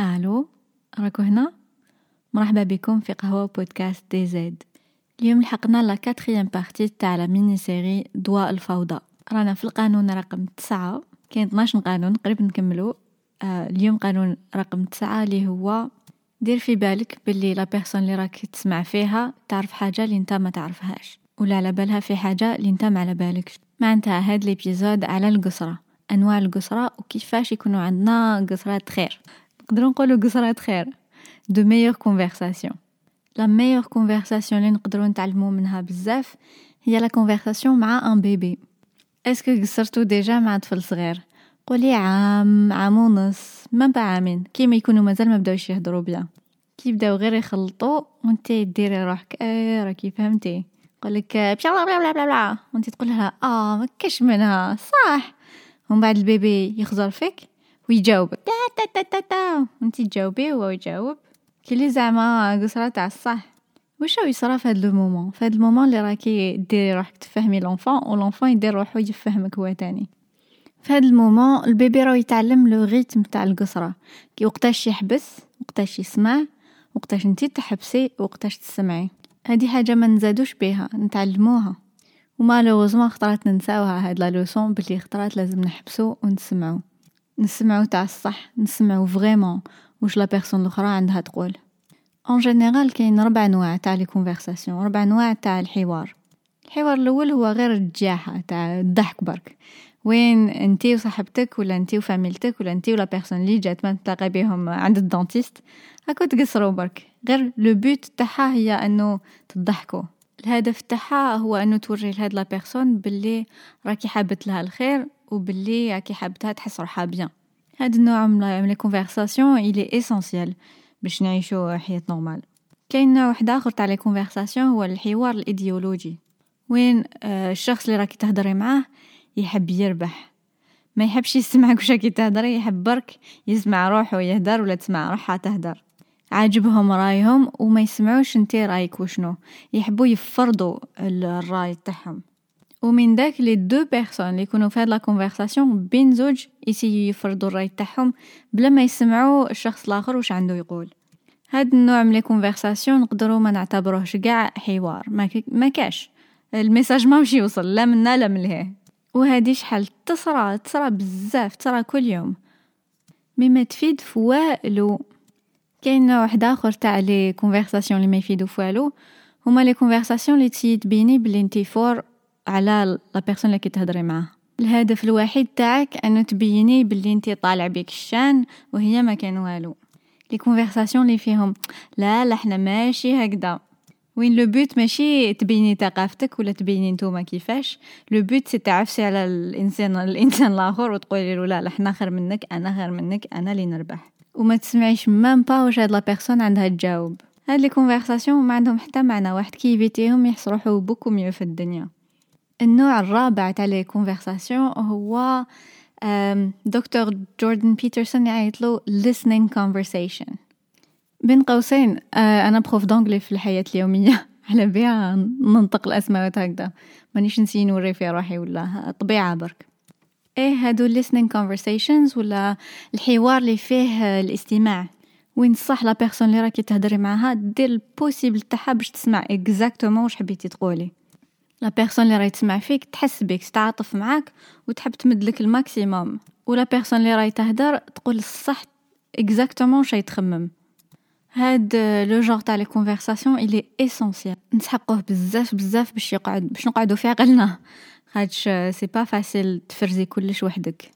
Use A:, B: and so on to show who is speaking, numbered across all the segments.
A: ألو راكو هنا؟ مرحبا بكم في قهوة podcast DZ. اليوم لحقنا la quatrième partie تاع la mini-série دواء الفوضى. رانا في القانون رقم تسعة كاين 12 قانون قريب نكملو. آه اليوم قانون رقم تسعة اللي هو دير في بالك باللي la personne اللي راك تسمع فيها تعرف حاجة اللي انت ما تعرفهاش ولا على بالها في حاجة اللي انت ما على بالكش. معناتها هاد l'épisode على القصرة أنواع القصرة وكيفاش يكونوا عندنا قصرات خير. نقدروا نقولوا قصرات خير de meilleures conversations la meilleure conversation اللي نقدروا نتعلموا منها بزاف هي la conversation مع un bébé est-ce que قصرتو déjà مع طفل صغير قولي عام عام ونص mais pas عامين كيما يكونوا مازال ما بداوش يهضروا bien كي يبداو غير يخلطوا وانت ديري روحك إيه راكي فهمتي يقولك بلا بلا بلا بلا بلا وانت تقول لها آه ما كاش منها صح ومن بعد ال bébé يخزر فيك ويجاوبك تا تا تا تا وانت تجاوبي وهو يجاوب. كلي زعما قصرة تاع الصح. واش راهو يصرا في هاد le moment؟ في هاد ال moment اللي راكي ديري روحك تفهمي l'enfant و l'enfant يدير روحو يفهمك هو تاني. في هاد ال moment ال bébé راهو يتعلم le rythme تاع القصرة. كي وقتاش يحبس وقتاش يسمع وقتاش انتي تحبسي وقتاش تسمعي. هادي حاجة ما نزادوش بيها نتعلموها. و malheureusement خطرات ننساوها هاد la leçon بلي خطرات لازم نحبسو ونسمعو نسمعو تاع الصح نسمعو vraiment واش la personne الأخرى عندها تقول. en général كاين ربع انواع تاع les conversations ربع انواع تاع الحوار. الحوار الأول هو غير الجاحة تاع الضحك برك. وين أنتي وصاحبتك ولا أنتي وفاميلتك ولا أنتي و la personne اللي جات ما تلاقي بهم عند ال dentiste هاكو تقصروا برك. غير le but تاعها هي انه تضحكوا الهدف تاعها هو انه توري لهاد la personne باللي راكي حابت لها الخير وباللي راكي حابتها تحس روحها bien هاد النوع من les conversations elle est essentielle باش نعيشو حياة normale كاين نوع واحد اخر تاع les conversations هو الحوار الايديولوجي وين الشخص اللي راكي تهضري معاه يحب يربح ما يحبش يسمعك واش راكي تهضري يحب برك يسمع روحو يهدر ولا تسمع روحها تهدر عاجبهم رايهم وما يسمعوش انتي رايك وشنو يحبوا يفرضوا الراي تاعهم ومن داك les deux personnes اللي يكونوا في هاد la conversation بين زوج يسيو يفرضوا الراي تاعهم بلا ما يسمعوا الشخص الآخر واش عنده يقول. هاد النوع من les conversations نقدروا ما نعتبروهش كاع حوار. ما, ما كاش. ال message ما مشي يوصل لا منا لا من لهيه وهادي شحال تصرى تصرى بزاف تصرى كل يوم. mais ما تفيد في والو. كاين نوع واحد آخر تاع les conversations اللي ما يفيدو في والو. هما les conversations اللي تسيي تبيني بلي انتي fort على la personne اللي كتهضري معاه. الهدف الوحيد تاعك أنه تبيني باللي أنتي طالع بيك الشان وهي ما كان والو. les conversations اللي فيهم لا لا إحنا ماشي هكذا. وين le but ماشي تبيني ثقافتك ولا تبيني نتوما كيفاش. le but c'est تعفسي على الإنسان الإنسان الآخر وتقولي له لا لا حنا خير منك أنا خير منك أنا اللي نربح. وما تسمعيش même pas واش هاد la personne عندها تجاوب. هاد les conversations ما عندهم حتى معنى. واحد كي يفيتيهم يحس روحو beaucoup mieux في الدنيا. النوع الرابع تاع les conversations هو دكتور جوردن بيترسون يعيط له listening conversation. بين قوسين أنا prof d'anglais في الحياة اليومية. على بها ننطق الأسماء هكذا مانيش نسي نوري في روحي ولا طبيعة برك. إيه هادو listening conversations ولا الحوار اللي فيه الاستماع؟ وين صح la personne اللي راكي تهدري معاها دير ال possible تاعها باش تسمع exactement واش حبيتي تقولي. la personne اللي راهي تسمع فيك تحس بك تتعاطف معاك وتحب تمدلك ال maximum. و la personne اللي راهي تهدر تقول الصح exactement شي تخمم. هاد le genre تاع les conversations elle est essentielle نسحقوه بزاف بزاف باش يقعد باش نقعدو في عقلنا خاطش c'est pas facile تفرزي كلش وحدك.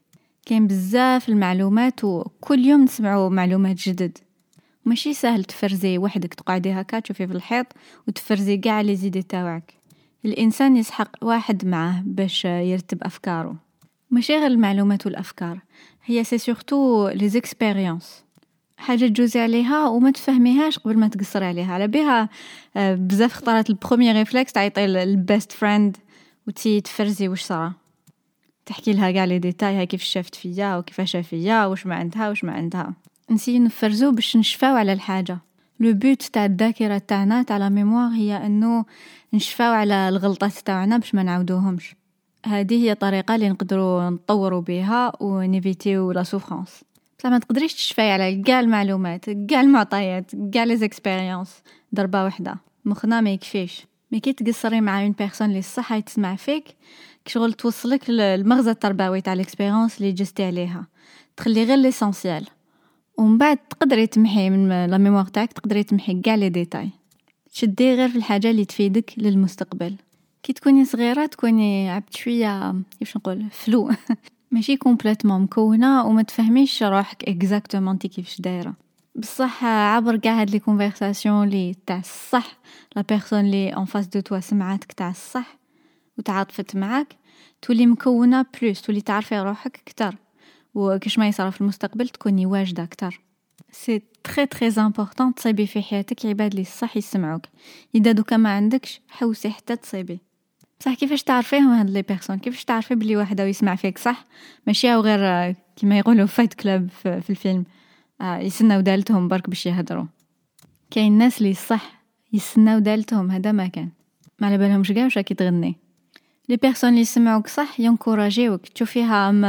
A: كاين بزاف المعلومات وكل يوم نسمعو معلومات جدد. ماشي سهل تفرزي وحدك تقعدي هكا تشوفي في الحيط وتفرزي قاع les idées تاوعك. الإنسان يسحق واحد معاه باش يرتب أفكاره. ماشي غير المعلومات والأفكار. هي c'est surtout لي حاجة تجوزي عليها وما تفهميهاش قبل ما تقصري عليها. على بها بزاف خطرات. ال premier réflexe تعيطي ال best friend وتي تفرزي واش صرا. تحكي لها كاع les détails كيف شافت فيا وكيفاش فيا واش ما عندها واش ما عندها. نسي نفرزو باش نشفاو على الحاجة. le but تاع الذاكره تاعنا تاع la mémoire هي انه نشفاو على الغلطات تاعنا باش ما نعاودوهمش هذه هي طريقه اللي نقدروا نطوروا بها ونيفيتيو la souffrance بصح ما تقدريش تشفاي على كاع المعلومات كاع المعطيات كاع les expériences ضربه وحده مخنا ما يكفيش mais كي تقصري مع une personne اللي صح تسمع فيك كشغل توصلك المغزى التربوي تاع l'expérience اللي جزتي عليها تخلي غير l'essentiel ومن بعد تقدري تمحي من la mémoire تاعك تقدري تمحي كاع les détails. تشدي غير في الحاجة اللي تفيدك للمستقبل. كي تكوني صغيرة تكوني عبد شوية كيفاش نقول floue. ماشي complètement مكونة وما تفهميش روحك exactement انت كيفاش دايرة. بصح عبر كاع هاد les conversations لي تاع الصح la personne لي en face de toi سمعاتك تاع الصح وتعاطفت معاك تولي مكونة plus تولي تعرفي روحك كتر وكاش ما يصرا في المستقبل تكوني واجدة كتر c'est très très important تصيبي في حياتك عباد لي صح يسمعوك. إذا دوكا ما عندكش حوسي حتى تصيبي بصح كيفاش تعرفيهم هاد les personnes؟ كيفاش تعرفي بلي واحد يسمع فيك صح؟ ماشي أو غير كيما يقولوا فايت clap في, في الفيلم. آه يسناو دالتهم برك باش يهضروا. كاين ناس لي صح يسناو دالتهم هذا ما كان. ما على بالهمش كاع واش راكي تغني. les personnes لي يسمعوك صح y'encourageوك. تشوفيها âme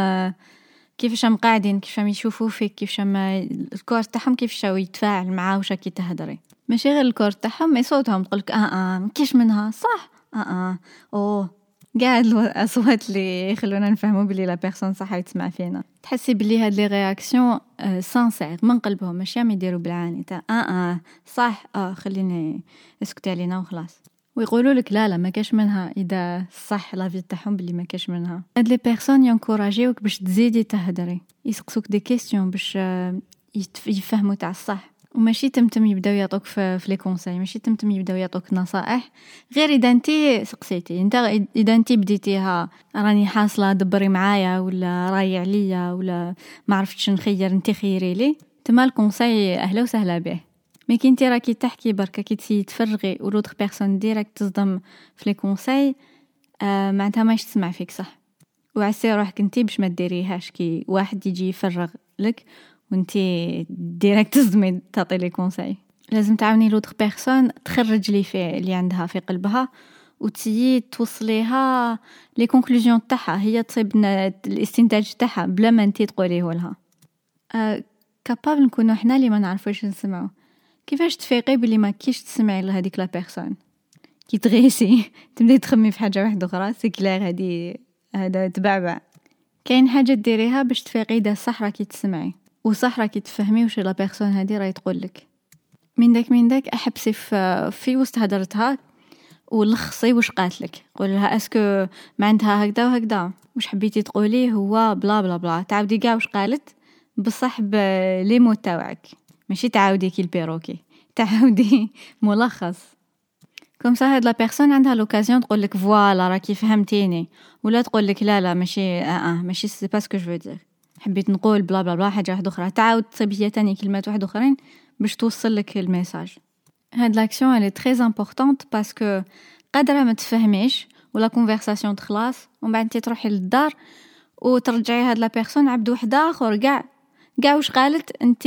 A: كيفاش هم قاعدين كيفاش هم يشوفوا فيك كيفاش هم ال corps تاعهم كيفاش يتفاعل معاه واش راكي تهضري ماشي غير ال corps تاعهم mais صوتهم تقولك آه آه كيش منها؟ صح. آه آه. أوه. قاعد الأصوات اللي يخلونا نفهموا بلي la personne صح يتسمع فينا. تحسي بلي هاد les réactions sincères من قلبهم ماشي عم يديروا بالعاني تاع آه آه. صح. آه خليني اسكتي علينا وخلاص. ويقولوا لك لا لا ما كاش منها. إذا صح l'avis تاعهم بلي ما كاش منها. هاد les personnes y'encourageوك باش تزيدي تهدري. يسقسوك des questions باش يفهموا تاع الصح. وماشي تمتم يبداو يعطوك في les conseils. ماشي تمتم يبداو يعطوك نصائح. غير إذا انت سقسيتي. أنت إذا انت بديتيها راني حاصلة دبري معايا ولا راي عليا ولا ما عرفتش نخير انت خيري لي. تما ال conseil أهلا وسهلا به. mais كي انت راكي تحكي بركا كي t'essayي تفرغي و l'autre personne direct تصدم في les conseils آه معناتها ماش تسمع فيك صح وعسي روحك انت باش ما ديريهاش كي واحد يجي يفرغ لك وانت direct تصدمي تعطي les conseils لازم تعاوني l'autre personne تخرج لي في اللي عندها في قلبها و t'essayي توصليها les conclusions تاعها هي تصيب الاستنتاج تاعها بلا ما انت تقوليه لها أه capable نكونو حنا اللي ما نعرفوش نسمعو كيفاش تفيقي بلي ما كيش تسمعي لهاديك la personne؟ كي تغيسي تبداي تخمي في حاجة واحدة أخرى c'est clair هادي هذا تبعبع. كاين حاجة ديريها باش تفيقي إذا صح راكي تسمعي. وصح راكي تفهمي واش la personne هادي راهي تقولك من داك من داك أحبسي في, في وسط هدرتها ولخصي واش قالتلك قول لها est-ce que ما عندها هكذا وهكذا. واش حبيتي تقولي؟ هو bla bla bla. تعاودي كاع واش قالت؟ بصح ب les mots تاوعك. ماشي تعاودي كي ال perroquet. تعاودي ملخص. comme ça هاد la personne عندها l'occasion تقول لك voilà راكي فهمتيني. ولا تقول لك لا لا ماشي آه آه ماشي c'est pas ce que je veux dire حبيت نقول bla bla bla حاجة واحدة أخرى. تعاود تصيب هي تاني كلمات واحد أخرين باش توصل لك ال message. هاد l'action elle est très importante parce que قادرة ما تفهميش و la conversation تخلص ومن بعد تروحي للدار وترجعي هاد la personne عبد واحد آخر كاع كاع واش قالت انت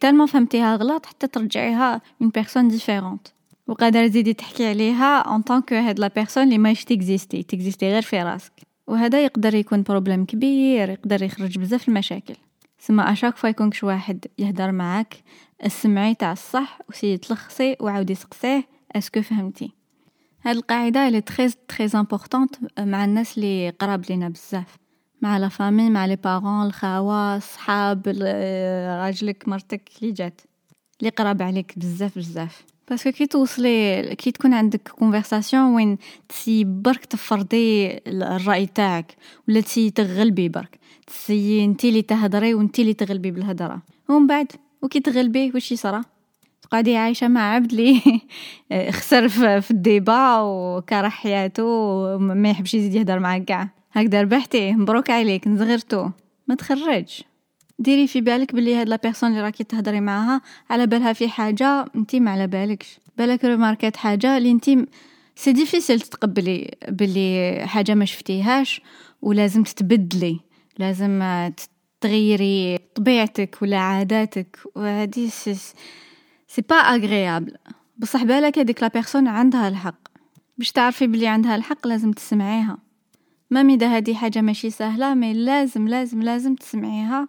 A: تالما فهمتيها غلط حتى ترجعيها une personne différente وقادره تزيدي تحكي عليها en tant que هاد la personne اللي ماهيش t'existeي t'existeي غير في راسك وهذا يقدر يكون problème كبير يقدر يخرج بزاف المشاكل سما à chaque fois يكون واحد يهدر معاك اسمعي تاع الصح و essaye تلخصي وعاودي سقسيه est-ce que فهمتي هاد القاعده elle est très très importante مع الناس اللي قراب لينا بزاف مع la famille مع les parents الخاوة صحاب راجلك مرتك اللي جات. اللي قراب عليك بزاف بزاف. parce que كي توصلي كي تكون عندك conversation وين t'essaye برك تفرضي الرأي تاعك ولا t'essaye تغلبي برك. t'essaye انتي اللي تهضري وانتي اللي تغلبي بالهضره ومن بعد وكي تغلبي واش يصرى تقعدي عايشة مع عبد لي خسر في ال débat وكره حياته وما يحبش يزيد يهدر معاك كاع. هكذا ربحتي مبروك عليك نزغرتو ما تخرج ديري في بالك بلي هاد la personne اللي راكي تهضري معاها. على بالها في حاجة انت ما على بالكش. بالك remarqueات حاجة اللي انت c'est difficile تتقبلي بلي حاجة ما شفتيهاش ولازم تتبدلي. لازم تغيري طبيعتك ولا عاداتك. وهذه c'est c'est pas agréable. بصح بالك هذيك la personne عندها الحق. باش تعرفي بلي عندها الحق لازم تسمعيها. ما ميدا هذه حاجة ماشي سهلة mais لازم لازم لازم تسمعيها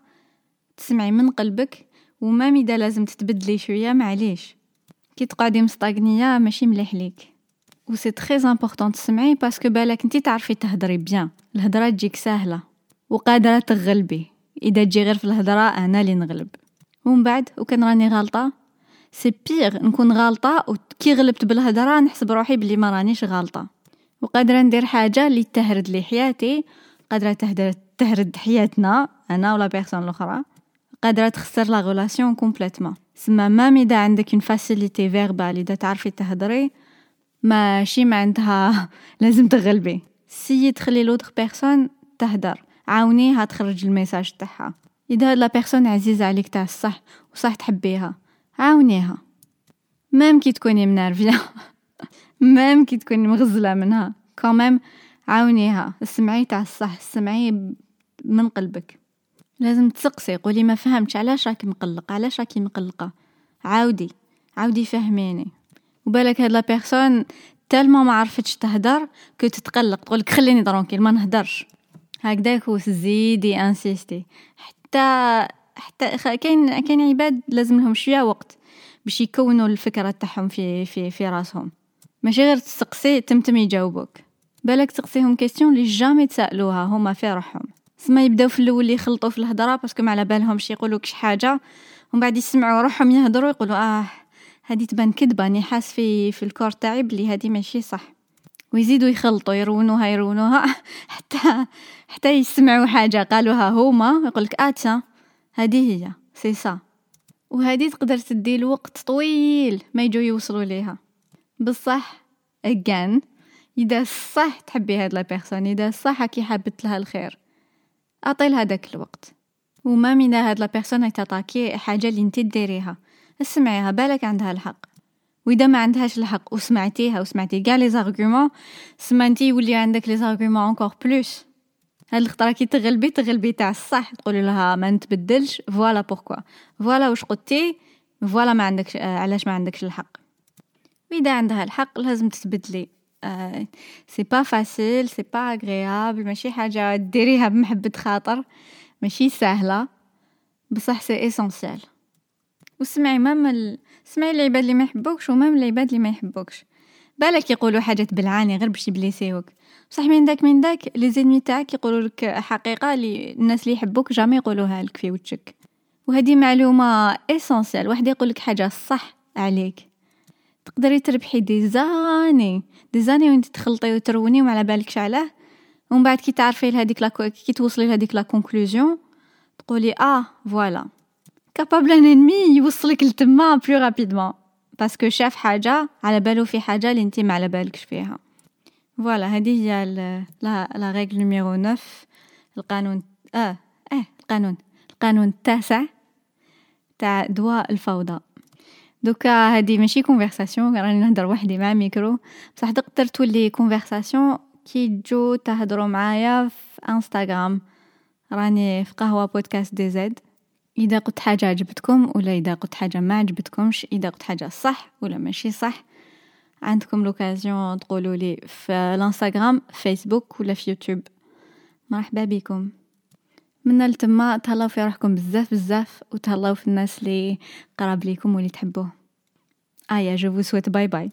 A: تسمعي من قلبك وما ميدا لازم تتبدلي شوية معليش. كي تقعدي مستغنية ماشي مليح ليك. و c'est très important تسمعي parce que بالك انتي تعرفي تهدري bien. الهضره تجيك ساهله وقادرة تغلبي. إذا تجي غير في الهضره أنا اللي نغلب. ومن بعد وكان راني غلطة. c'est pire نكون غلطة وكي غلبت بالهضره نحسب روحي بلي ما رانيش غلطة. وقادرة ندير حاجة اللي تهرد لي حياتي قادرة تهدر تهرد حياتنا أنا و la personne الأخرى. قادرة تخسر la relation complètement سما même اذا عندك une facilité verbale إذا تعرفي تهدري ماشي ما عندها لازم تغلبي. essaye تخلي l'autre personne تهدر. عاونيها تخرج ال message تاعها. هاد la personne عزيزة عليك تاع الصح وصح تحبيها عاونيها. même كي تكوني منرفية. même كي تكوني مغزلة منها. quand même عاونيها. اسمعي تاع الصح. اسمعي من قلبك. لازم تسقسي. قولي ما فهمتش. علاش راكي مقلق علاش راكي مقلقة؟ عاودي. عاودي فهميني. وبالك هاد la personne tellement ما عرفتش تهدر كو تتقلق. تقولك خليني tranquille ما نهدرش. هكداك وتزيدي insister. حتى حتى كاين كاين عباد لازم لهم شوية وقت باش يكونوا الفكرة تاعهم في في في راسهم. ماشي غير تسقسي تمتم يجاوبوك. بالك تسقسيهم questions اللي jamais تسالوها هما في روحهم. سما يبداو في الأول يخلطوا في الهضرة parce que ما على بالهمش يقولوك شي حاجة ومن بعد يسمعوا روحهم يهضروا يقولوا آه هادي تبان كذبة راني حاس في في ال cœur تاعي بلي هادي ماشي صح. ويزيدوا يخلطوا يرونوها يرونوها حتى حتى يسمعوا حاجة قالوها هما يقولك آه هادي هي سي سا. وهادي تقدر تدي الوقت طويل ما يجوا يوصلوا ليها. بصح اجان إذا صح تحبي هاد la personne إذا صح كي حابت لها الخير. أعطي لها داك الوقت. و même هاد la personne تطاكي حاجة اللي انت ديريها. اسمعيها بالك عندها الحق. وإذا ما عندهاش الحق وسمعتيها وسمعتي كاع les arguments سمعتي يولي عندك les arguments encore plus هاد الخطرة كي تغلبي تغلبي تاع الصح تقولي لها ما نتبدلش voilà pourquoi voilà واش قلتي؟ voilà ما عندكش علاش ما عندكش الحق. وإذا عندها الحق لازم تتبدلي. c'est pas facile c'est pas agréable ماشي حاجة ديريها بمحبة خاطر ماشي سهلة. بصح c'est essentiel وسمعي même ال... سمعي العباد اللي ما يحبوكش و même العباد اللي ما يحبوكش. بالك يقولوا حاجات بالعاني غير باش يبليسيوك بصح من داك من داك les ennemis تاعك يقولوا لك حقيقة اللي الناس اللي يحبوك jamais يقولوها لك في وجهك. وهذه معلومة essentielle واحد يقول لك حاجة صح عليك. تقدري تربحي des années. des années وانت تخلطي وتروني وما على بالكش علاه ومن بعد كي تعرفي لهذيك la كي توصلي لهذيك la conclusion تقولي آه voilà capable un ennemi يوصلك لتما plus rapidement parce que شاف حاجة على بالو في حاجة اللي انت ما على بالكش فيها. voilà هذه هي la règle numéro 9 القانون آه آه القانون. القانون التاسع تاع دواء الفوضى. دوكا هادي ماشي conversation راني نهضر وحدي مع ميكرو. بصح تقدر تولي conversation كي تجو تهضروا معايا في انستغرام راني في قهوة podcast DZ إذا قلت حاجة عجبتكم ولا إذا قلت حاجة ما عجبتكمش إذا قلت حاجة صح ولا ماشي صح. عندكم l'occasion تقولوا لي في الانستغرام فيسبوك ولا في يوتيوب مرحبا بكم. من لتما تهلاو في روحكم بزاف بزاف وتهلاو في الناس اللي قراب ليكم واللي تحبوه. ايا جو سويت bye bye